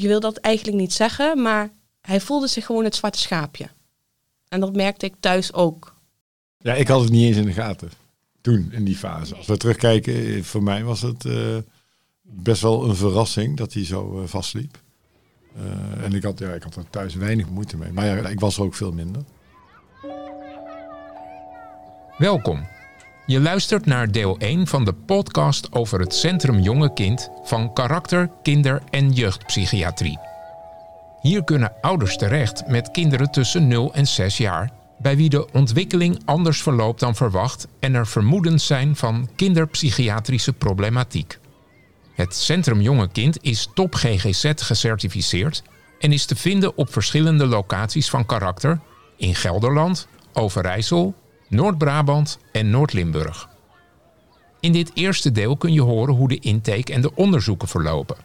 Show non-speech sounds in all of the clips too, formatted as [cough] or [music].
Je wil dat eigenlijk niet zeggen, maar hij voelde zich gewoon het zwarte schaapje. En dat merkte ik thuis ook. Ja, ik had het niet eens in de gaten. Toen, in die fase. Als we terugkijken, eh, voor mij was het uh, best wel een verrassing dat hij zo uh, vastliep. Uh, en ik had, ja, ik had er thuis weinig moeite mee. Maar ja, ik was er ook veel minder. Welkom. Je luistert naar deel 1 van de podcast over het Centrum Jonge Kind van karakter, kinder- en jeugdpsychiatrie. Hier kunnen ouders terecht met kinderen tussen 0 en 6 jaar, bij wie de ontwikkeling anders verloopt dan verwacht en er vermoedens zijn van kinderpsychiatrische problematiek. Het Centrum Jonge Kind is top GGZ gecertificeerd en is te vinden op verschillende locaties van karakter in Gelderland, Overijssel, Noord-Brabant en Noord-Limburg. In dit eerste deel kun je horen hoe de intake en de onderzoeken verlopen.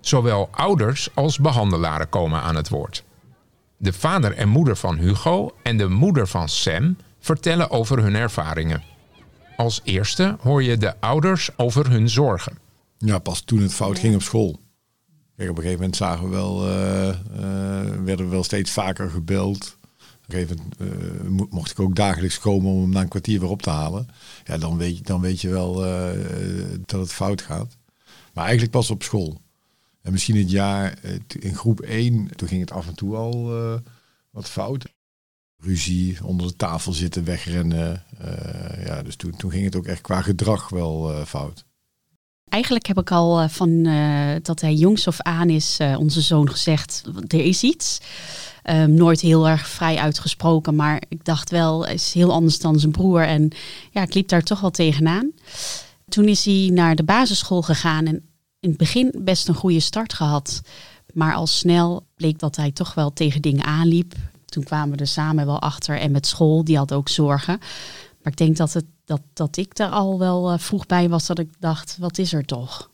Zowel ouders als behandelaren komen aan het woord. De vader en moeder van Hugo en de moeder van Sam vertellen over hun ervaringen. Als eerste hoor je de ouders over hun zorgen. Ja, pas toen het fout ging op school. Kijk, op een gegeven moment zagen we wel, uh, werden we wel steeds vaker gebeld. Een uh, mocht ik ook dagelijks komen om hem na een kwartier weer op te halen. Ja, dan weet je, dan weet je wel dat het fout gaat. Maar eigenlijk pas op school. En misschien het jaar in groep 1, toen ging het af en toe al wat fout. Ruzie, onder de tafel zitten, wegrennen. ja, dus toen, toen ging het ook echt qua gedrag wel fout. Eigenlijk heb ik al uh, van uh, dat hij jongs of aan is, uh, onze zoon gezegd, er is iets. Um, nooit heel erg vrij uitgesproken, maar ik dacht wel, is heel anders dan zijn broer. En ja, ik liep daar toch wel tegenaan. Toen is hij naar de basisschool gegaan en in het begin best een goede start gehad. Maar al snel bleek dat hij toch wel tegen dingen aanliep. Toen kwamen we er samen wel achter en met school, die had ook zorgen. Maar ik denk dat, het, dat, dat ik daar al wel uh, vroeg bij was dat ik dacht, wat is er toch?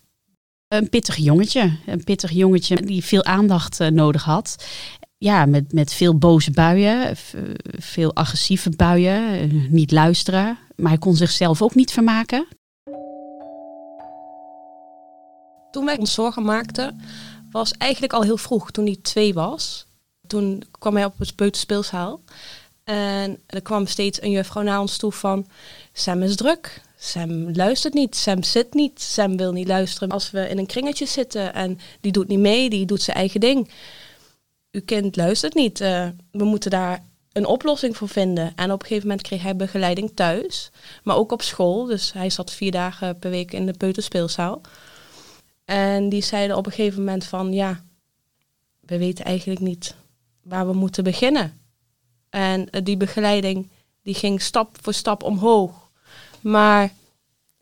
Een pittig jongetje. Een pittig jongetje die veel aandacht uh, nodig had. Ja, met, met veel boze buien, veel agressieve buien, uh, niet luisteren. Maar hij kon zichzelf ook niet vermaken. Toen wij ons zorgen maakten, was eigenlijk al heel vroeg, toen hij twee was. Toen kwam hij op het peuterspeelzaal. En er kwam steeds een juffrouw naar ons toe van... Sam is druk. Sam luistert niet. Sam zit niet. Sam wil niet luisteren als we in een kringetje zitten. En die doet niet mee. Die doet zijn eigen ding. Uw kind luistert niet. Uh, we moeten daar een oplossing voor vinden. En op een gegeven moment kreeg hij begeleiding thuis. Maar ook op school. Dus hij zat vier dagen per week in de peuterspeelzaal. En die zeiden op een gegeven moment van... Ja, we weten eigenlijk niet waar we moeten beginnen. En die begeleiding die ging stap voor stap omhoog. Maar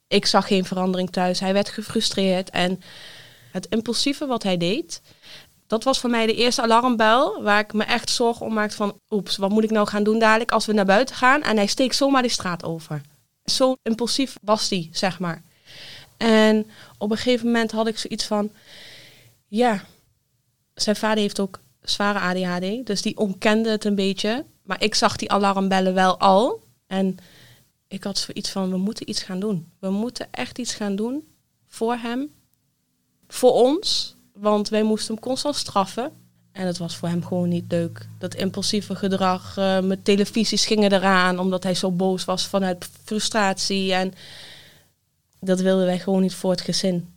ik zag geen verandering thuis. Hij werd gefrustreerd. En het impulsieve wat hij deed, dat was voor mij de eerste alarmbel waar ik me echt zorgen om maakte van, oeps, wat moet ik nou gaan doen dadelijk als we naar buiten gaan? En hij steekt zomaar de straat over. Zo impulsief was hij, zeg maar. En op een gegeven moment had ik zoiets van, ja, zijn vader heeft ook zware ADHD, dus die ontkende het een beetje. Maar ik zag die alarmbellen wel al. En ik had zoiets van, we moeten iets gaan doen. We moeten echt iets gaan doen voor hem. Voor ons. Want wij moesten hem constant straffen. En het was voor hem gewoon niet leuk. Dat impulsieve gedrag. Uh, televisies gingen eraan. Omdat hij zo boos was vanuit frustratie. En dat wilden wij gewoon niet voor het gezin.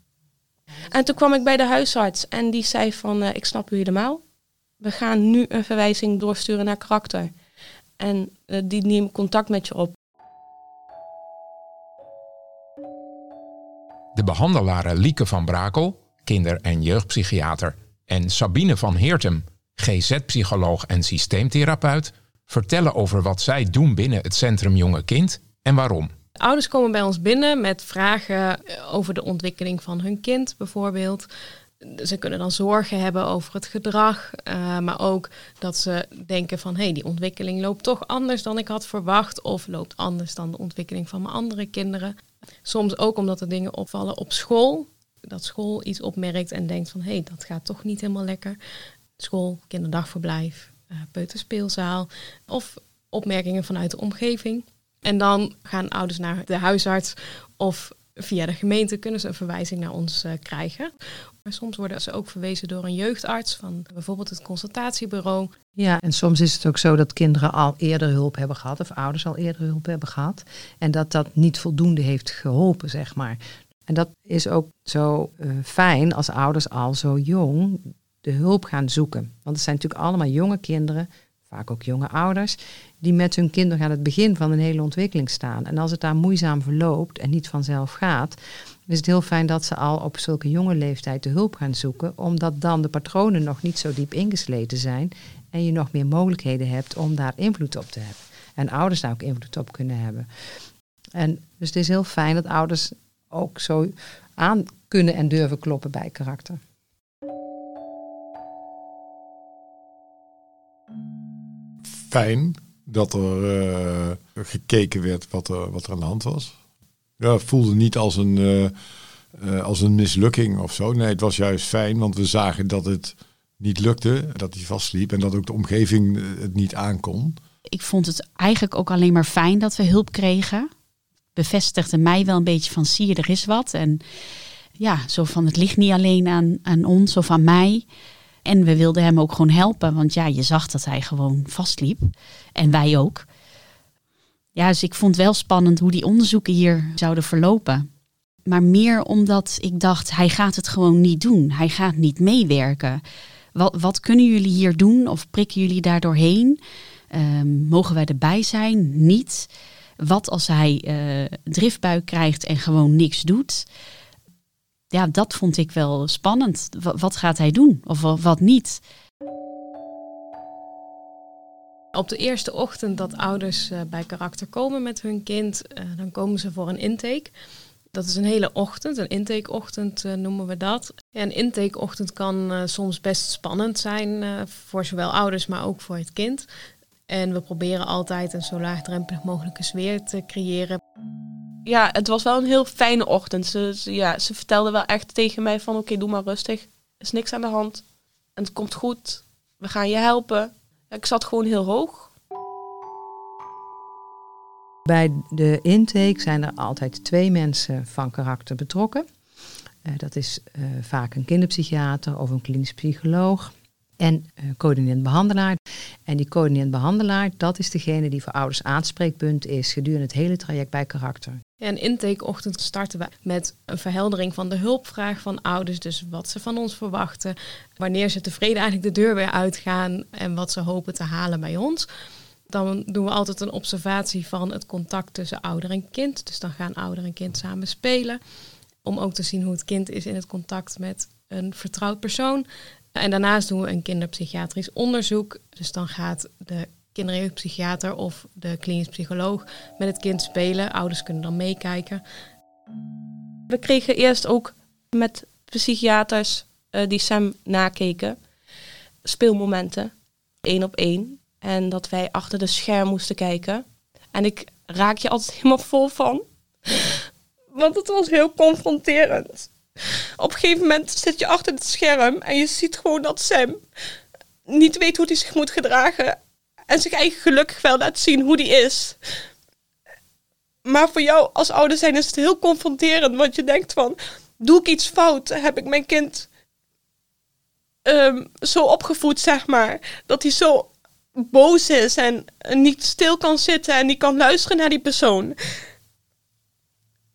En toen kwam ik bij de huisarts. En die zei van, uh, ik snap u helemaal we gaan nu een verwijzing doorsturen naar karakter. En uh, die neemt contact met je op. De behandelaren Lieke van Brakel, kinder- en jeugdpsychiater, en Sabine van Heertem, GZ-psycholoog en systeemtherapeut, vertellen over wat zij doen binnen het Centrum Jonge Kind en waarom. Ouders komen bij ons binnen met vragen over de ontwikkeling van hun kind, bijvoorbeeld ze kunnen dan zorgen hebben over het gedrag, uh, maar ook dat ze denken van hé, hey, die ontwikkeling loopt toch anders dan ik had verwacht of loopt anders dan de ontwikkeling van mijn andere kinderen. Soms ook omdat er dingen opvallen op school, dat school iets opmerkt en denkt van hé, hey, dat gaat toch niet helemaal lekker. School, kinderdagverblijf, uh, peuterspeelzaal of opmerkingen vanuit de omgeving. En dan gaan ouders naar de huisarts of via de gemeente kunnen ze een verwijzing naar ons eh, krijgen. Maar soms worden ze ook verwezen door een jeugdarts van bijvoorbeeld het consultatiebureau. Ja, en soms is het ook zo dat kinderen al eerder hulp hebben gehad of ouders al eerder hulp hebben gehad. En dat dat niet voldoende heeft geholpen, zeg maar. En dat is ook zo uh, fijn als ouders al zo jong de hulp gaan zoeken. Want het zijn natuurlijk allemaal jonge kinderen, vaak ook jonge ouders, die met hun kinderen aan het begin van een hele ontwikkeling staan. En als het daar moeizaam verloopt en niet vanzelf gaat, is het heel fijn dat ze al op zulke jonge leeftijd de hulp gaan zoeken, omdat dan de patronen nog niet zo diep ingesleten zijn en je nog meer mogelijkheden hebt om daar invloed op te hebben. En ouders daar ook invloed op kunnen hebben. En dus het is heel fijn dat ouders ook zo aan kunnen en durven kloppen bij karakter. Fijn dat er uh, gekeken werd wat er, wat er aan de hand was. Ja, het voelde niet als een, uh, uh, als een mislukking of zo. Nee, het was juist fijn, want we zagen dat het niet lukte, dat hij vastliep en dat ook de omgeving het niet aankon. Ik vond het eigenlijk ook alleen maar fijn dat we hulp kregen. Bevestigde mij wel een beetje van zie je, er is wat. En ja, zo van het ligt niet alleen aan, aan ons of aan mij. En we wilden hem ook gewoon helpen, want ja, je zag dat hij gewoon vastliep. En wij ook. Ja, dus ik vond wel spannend hoe die onderzoeken hier zouden verlopen. Maar meer omdat ik dacht, hij gaat het gewoon niet doen. Hij gaat niet meewerken. Wat, wat kunnen jullie hier doen? Of prikken jullie daar doorheen? Um, mogen wij erbij zijn? Niet. Wat als hij uh, driftbuik krijgt en gewoon niks doet? Ja, dat vond ik wel spannend. Wat gaat hij doen? Of wat niet? Op de eerste ochtend dat ouders uh, bij karakter komen met hun kind, uh, dan komen ze voor een intake. Dat is een hele ochtend, een intakeochtend uh, noemen we dat. En een intakeochtend kan soms best spannend zijn voor zowel ouders, maar ook voor het kind. En we proberen altijd een zo laagdrempelig mogelijke sfeer te creëren. Ja, het was wel een heel fijne ochtend. Ze, ja, ze vertelde wel echt tegen mij van oké, doe maar rustig. Is niks aan de hand. En het komt goed. We gaan je helpen. Ik zat gewoon heel hoog. Bij de intake zijn er altijd twee mensen van karakter betrokken. Uh, dat is uh, vaak een kinderpsychiater of een klinisch psycholoog en uh, coördinerend behandelaar. En die coördinerend behandelaar, dat is degene die voor ouders aanspreekpunt is gedurende het hele traject bij karakter. En intakeochtend starten we met een verheldering van de hulpvraag van ouders. Dus wat ze van ons verwachten, wanneer ze tevreden eigenlijk de deur weer uitgaan en wat ze hopen te halen bij ons. Dan doen we altijd een observatie van het contact tussen ouder en kind. Dus dan gaan ouder en kind samen spelen. Om ook te zien hoe het kind is in het contact met een vertrouwd persoon. En daarnaast doen we een kinderpsychiatrisch onderzoek. Dus dan gaat de kinderjeugdpsychiater of de klinisch psycholoog met het kind spelen. Ouders kunnen dan meekijken. We kregen eerst ook met psychiaters uh, die Sam nakeken speelmomenten, één op één. En dat wij achter de scherm moesten kijken. En ik raak je altijd [laughs] helemaal vol van. Want het was heel confronterend. Op een gegeven moment zit je achter het scherm en je ziet gewoon dat Sam niet weet hoe hij zich moet gedragen. En zich eigen gelukkig wel laat zien hoe die is. Maar voor jou als ouder zijn is het heel confronterend. Want je denkt van, doe ik iets fout? Heb ik mijn kind um, zo opgevoed, zeg maar. Dat hij zo boos is en niet stil kan zitten en niet kan luisteren naar die persoon.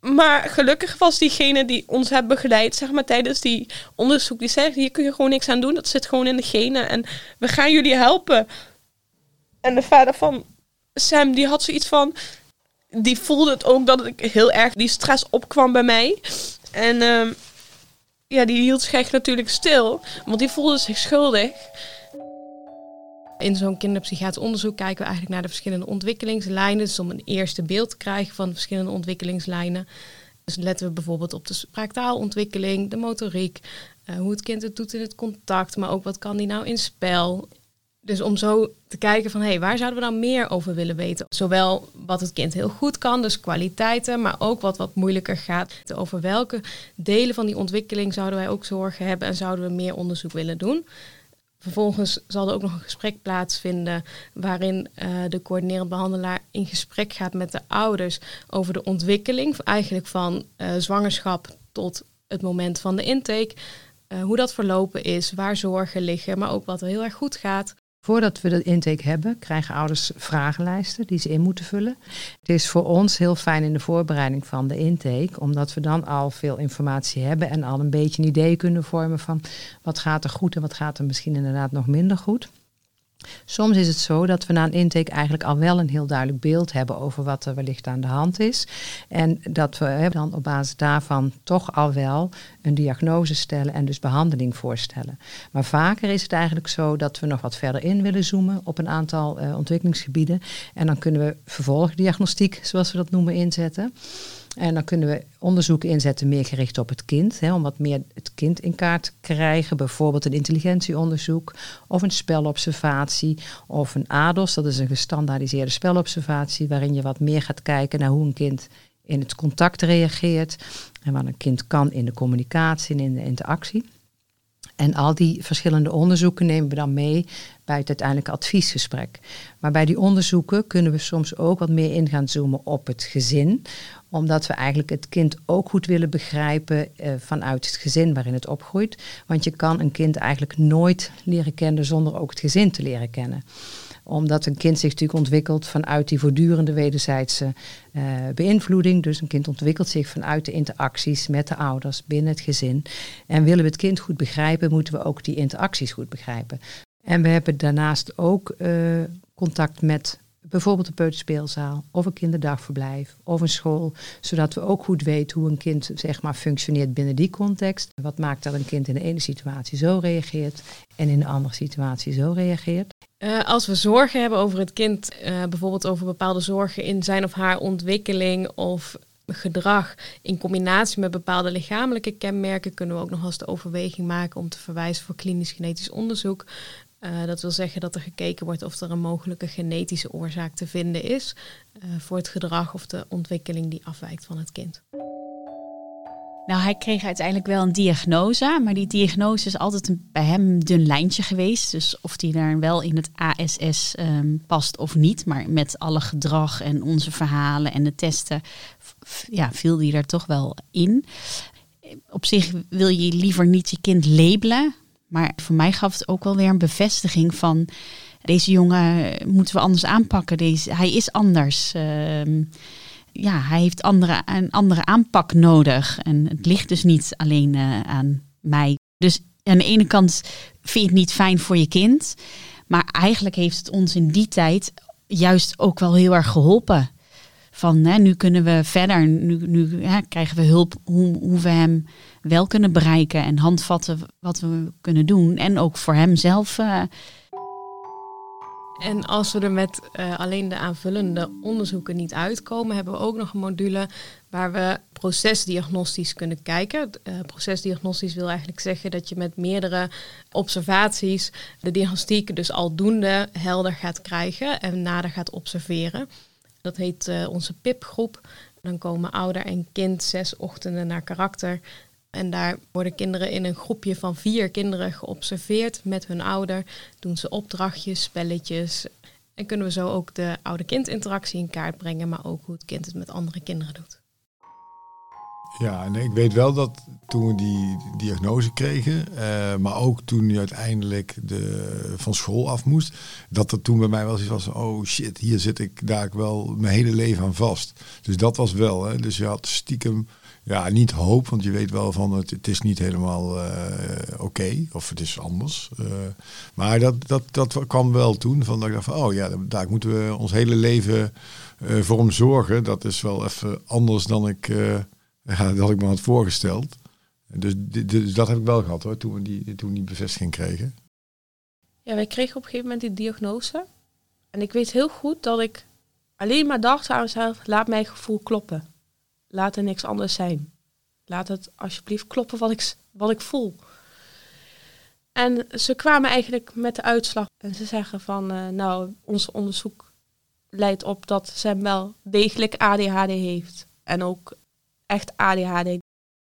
Maar gelukkig was diegene die ons heeft begeleid, zeg maar, tijdens die onderzoek, die zei, hier kun je gewoon niks aan doen, dat zit gewoon in de genen en we gaan jullie helpen. En de vader van Sam, die had zoiets van, die voelde het ook dat ik heel erg die stress opkwam bij mij. En um, ja, die hield zich natuurlijk stil, want die voelde zich schuldig. In zo'n kinderpsychiatrisch onderzoek kijken we eigenlijk naar de verschillende ontwikkelingslijnen. Dus om een eerste beeld te krijgen van de verschillende ontwikkelingslijnen. Dus letten we bijvoorbeeld op de spraaktaalontwikkeling, de motoriek, uh, hoe het kind het doet in het contact, maar ook wat kan die nou in spel. Dus om zo te kijken van hé, hey, waar zouden we nou meer over willen weten? Zowel wat het kind heel goed kan, dus kwaliteiten, maar ook wat wat moeilijker gaat. Over welke delen van die ontwikkeling zouden wij ook zorgen hebben en zouden we meer onderzoek willen doen. Vervolgens zal er ook nog een gesprek plaatsvinden waarin uh, de coördinerend behandelaar in gesprek gaat met de ouders over de ontwikkeling, eigenlijk van uh, zwangerschap tot het moment van de intake. Uh, hoe dat verlopen is, waar zorgen liggen, maar ook wat er heel erg goed gaat. Voordat we de intake hebben, krijgen ouders vragenlijsten die ze in moeten vullen. Het is voor ons heel fijn in de voorbereiding van de intake, omdat we dan al veel informatie hebben en al een beetje een idee kunnen vormen van wat gaat er goed en wat gaat er misschien inderdaad nog minder goed. Soms is het zo dat we na een intake eigenlijk al wel een heel duidelijk beeld hebben over wat er wellicht aan de hand is. En dat we dan op basis daarvan toch al wel een diagnose stellen en dus behandeling voorstellen. Maar vaker is het eigenlijk zo dat we nog wat verder in willen zoomen op een aantal uh, ontwikkelingsgebieden. En dan kunnen we vervolgdiagnostiek, zoals we dat noemen, inzetten. En dan kunnen we onderzoeken inzetten meer gericht op het kind. Hè, om wat meer het kind in kaart te krijgen. Bijvoorbeeld een intelligentieonderzoek of een spelobservatie. Of een ADOS, dat is een gestandaardiseerde spelobservatie. Waarin je wat meer gaat kijken naar hoe een kind in het contact reageert. En wat een kind kan in de communicatie en in de interactie. En al die verschillende onderzoeken nemen we dan mee bij het uiteindelijke adviesgesprek. Maar bij die onderzoeken kunnen we soms ook wat meer in gaan zoomen op het gezin omdat we eigenlijk het kind ook goed willen begrijpen eh, vanuit het gezin waarin het opgroeit. Want je kan een kind eigenlijk nooit leren kennen zonder ook het gezin te leren kennen omdat een kind zich natuurlijk ontwikkelt vanuit die voortdurende wederzijdse uh, beïnvloeding. Dus een kind ontwikkelt zich vanuit de interacties met de ouders binnen het gezin. En willen we het kind goed begrijpen, moeten we ook die interacties goed begrijpen. En we hebben daarnaast ook uh, contact met bijvoorbeeld een peuterspeelzaal of een kinderdagverblijf of een school, zodat we ook goed weten hoe een kind zeg maar, functioneert binnen die context. Wat maakt dat een kind in de ene situatie zo reageert en in de andere situatie zo reageert. Uh, als we zorgen hebben over het kind, uh, bijvoorbeeld over bepaalde zorgen in zijn of haar ontwikkeling of gedrag in combinatie met bepaalde lichamelijke kenmerken, kunnen we ook nog eens de overweging maken om te verwijzen voor klinisch genetisch onderzoek. Uh, dat wil zeggen dat er gekeken wordt of er een mogelijke genetische oorzaak te vinden is voor het gedrag of de ontwikkeling die afwijkt van het kind. Nou, hij kreeg uiteindelijk wel een diagnose, maar die diagnose is altijd een, bij hem een dun lijntje geweest. Dus of die daar wel in het ASS ehm, past of niet, maar met alle gedrag en onze verhalen en de testen, ja, viel die er toch wel in. Op zich wil je liever niet je kind labelen, maar voor mij gaf het ook wel weer een bevestiging van deze jongen moeten we anders aanpakken. Deze, hij is anders. Uh, ja, hij heeft andere, een andere aanpak nodig. En het ligt dus niet alleen uh, aan mij. Dus aan de ene kant vind je het niet fijn voor je kind. Maar eigenlijk heeft het ons in die tijd juist ook wel heel erg geholpen. Van hè, nu kunnen we verder, nu, nu krijgen we hulp hoe, hoe we hem wel kunnen bereiken en handvatten wat we kunnen doen. En ook voor hemzelf. Uh... En als we er met uh, alleen de aanvullende onderzoeken niet uitkomen, hebben we ook nog een module waar we procesdiagnostisch kunnen kijken. Uh, procesdiagnostisch wil eigenlijk zeggen dat je met meerdere observaties de diagnostiek dus aldoende helder gaat krijgen en nader gaat observeren. Dat heet uh, onze PIP-groep. Dan komen ouder en kind zes ochtenden naar karakter en daar worden kinderen in een groepje van vier kinderen geobserveerd met hun ouder. Doen ze opdrachtjes, spelletjes. En kunnen we zo ook de oude-kind-interactie in kaart brengen, maar ook hoe het kind het met andere kinderen doet. Ja, en ik weet wel dat toen we die diagnose kregen, uh, maar ook toen hij uiteindelijk de, van school af moest, dat er toen bij mij wel iets was oh shit, hier zit ik daar wel mijn hele leven aan vast. Dus dat was wel, hè. dus je had stiekem ja, niet hoop, want je weet wel van het, het is niet helemaal uh, oké of het is anders. Uh, maar dat, dat, dat kwam wel toen, van dat ik dacht van oh ja, daar moeten we ons hele leven uh, voor hem zorgen. Dat is wel even anders dan ik, [laughs] ja, dat ik me had voorgesteld. Dus, dus dat heb ik wel gehad hoor, toen we die, toen die bevestiging kregen. Ja, wij kregen op een gegeven moment die diagnose. En ik weet heel goed dat ik alleen maar dacht aan mezelf, laat mijn gevoel kloppen. Laat er niks anders zijn. Laat het alsjeblieft kloppen wat ik, wat ik voel. En ze kwamen eigenlijk met de uitslag en ze zeggen van, uh, nou, ons onderzoek leidt op dat Sam wel degelijk ADHD heeft. En ook echt ADHD.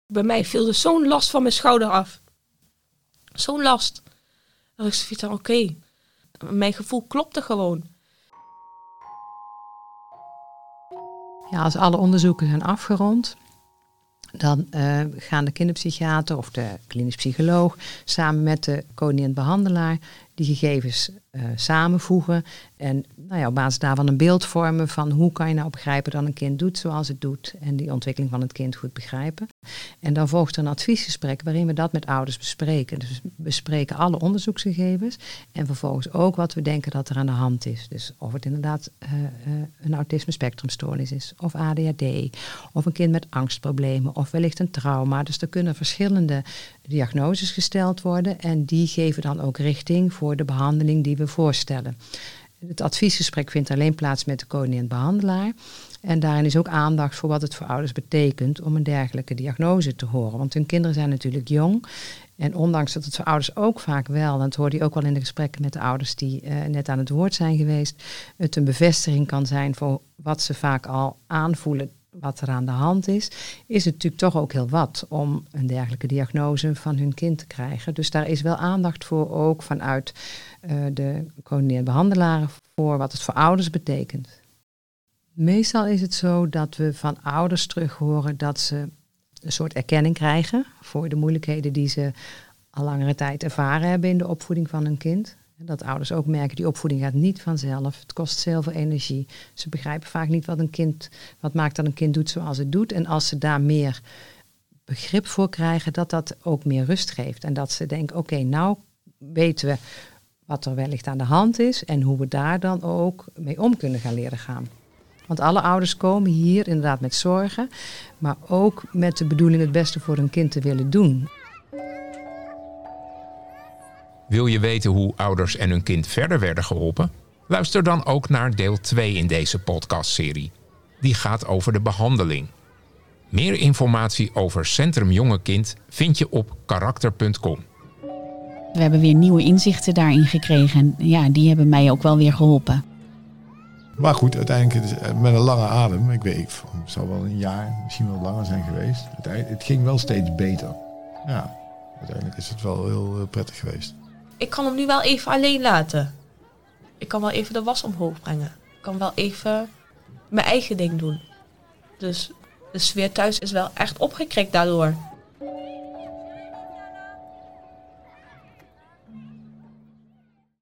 Bij mij viel er zo'n last van mijn schouder af. Zo'n last. Dat ik zoiets van, oké, mijn gevoel klopte gewoon. Ja, als alle onderzoeken zijn afgerond, dan uh, gaan de kinderpsychiater of de klinisch psycholoog samen met de coördinierend behandelaar die gegevens uh, samenvoegen. En nou ja, op basis daarvan een beeld vormen van hoe kan je nou begrijpen dat een kind doet zoals het doet. En die ontwikkeling van het kind goed begrijpen. En dan volgt een adviesgesprek waarin we dat met ouders bespreken. Dus we bespreken alle onderzoeksgegevens. En vervolgens ook wat we denken dat er aan de hand is. Dus of het inderdaad uh, uh, een autisme spectrumstoornis is. Of ADHD. Of een kind met angstproblemen. Of wellicht een trauma. Dus er kunnen verschillende diagnoses gesteld worden. En die geven dan ook richting voor de behandeling die we voorstellen. Het adviesgesprek vindt alleen plaats met de coördinierend behandelaar. En daarin is ook aandacht voor wat het voor ouders betekent om een dergelijke diagnose te horen. Want hun kinderen zijn natuurlijk jong. En ondanks dat het voor ouders ook vaak wel, en dat hoorde je ook wel in de gesprekken met de ouders die uh, net aan het woord zijn geweest, het een bevestiging kan zijn voor wat ze vaak al aanvoelen wat er aan de hand is, is het natuurlijk toch ook heel wat om een dergelijke diagnose van hun kind te krijgen. Dus daar is wel aandacht voor, ook vanuit uh, de coördinerende behandelaren, voor wat het voor ouders betekent. Meestal is het zo dat we van ouders terug horen dat ze een soort erkenning krijgen voor de moeilijkheden die ze al langere tijd ervaren hebben in de opvoeding van hun kind. Dat ouders ook merken, die opvoeding gaat niet vanzelf. Het kost heel veel energie. Ze begrijpen vaak niet wat een kind, wat maakt dat een kind doet zoals het doet. En als ze daar meer begrip voor krijgen, dat dat ook meer rust geeft. En dat ze denken, oké, nou weten we wat er wellicht aan de hand is en hoe we daar dan ook mee om kunnen gaan leren gaan. Want alle ouders komen hier inderdaad met zorgen, maar ook met de bedoeling het beste voor hun kind te willen doen. Wil je weten hoe ouders en hun kind verder werden geholpen? Luister dan ook naar deel 2 in deze podcastserie. Die gaat over de behandeling. Meer informatie over Centrum Jonge Kind vind je op karakter.com. We hebben weer nieuwe inzichten daarin gekregen. En ja, die hebben mij ook wel weer geholpen. Maar goed, uiteindelijk met een lange adem. Ik weet, het zou wel een jaar, misschien wel langer zijn geweest. Het ging wel steeds beter. Ja, uiteindelijk is het wel heel, heel prettig geweest ik kan hem nu wel even alleen laten. Ik kan wel even de was omhoog brengen. Ik kan wel even mijn eigen ding doen. Dus de sfeer thuis is wel echt opgekrikt daardoor.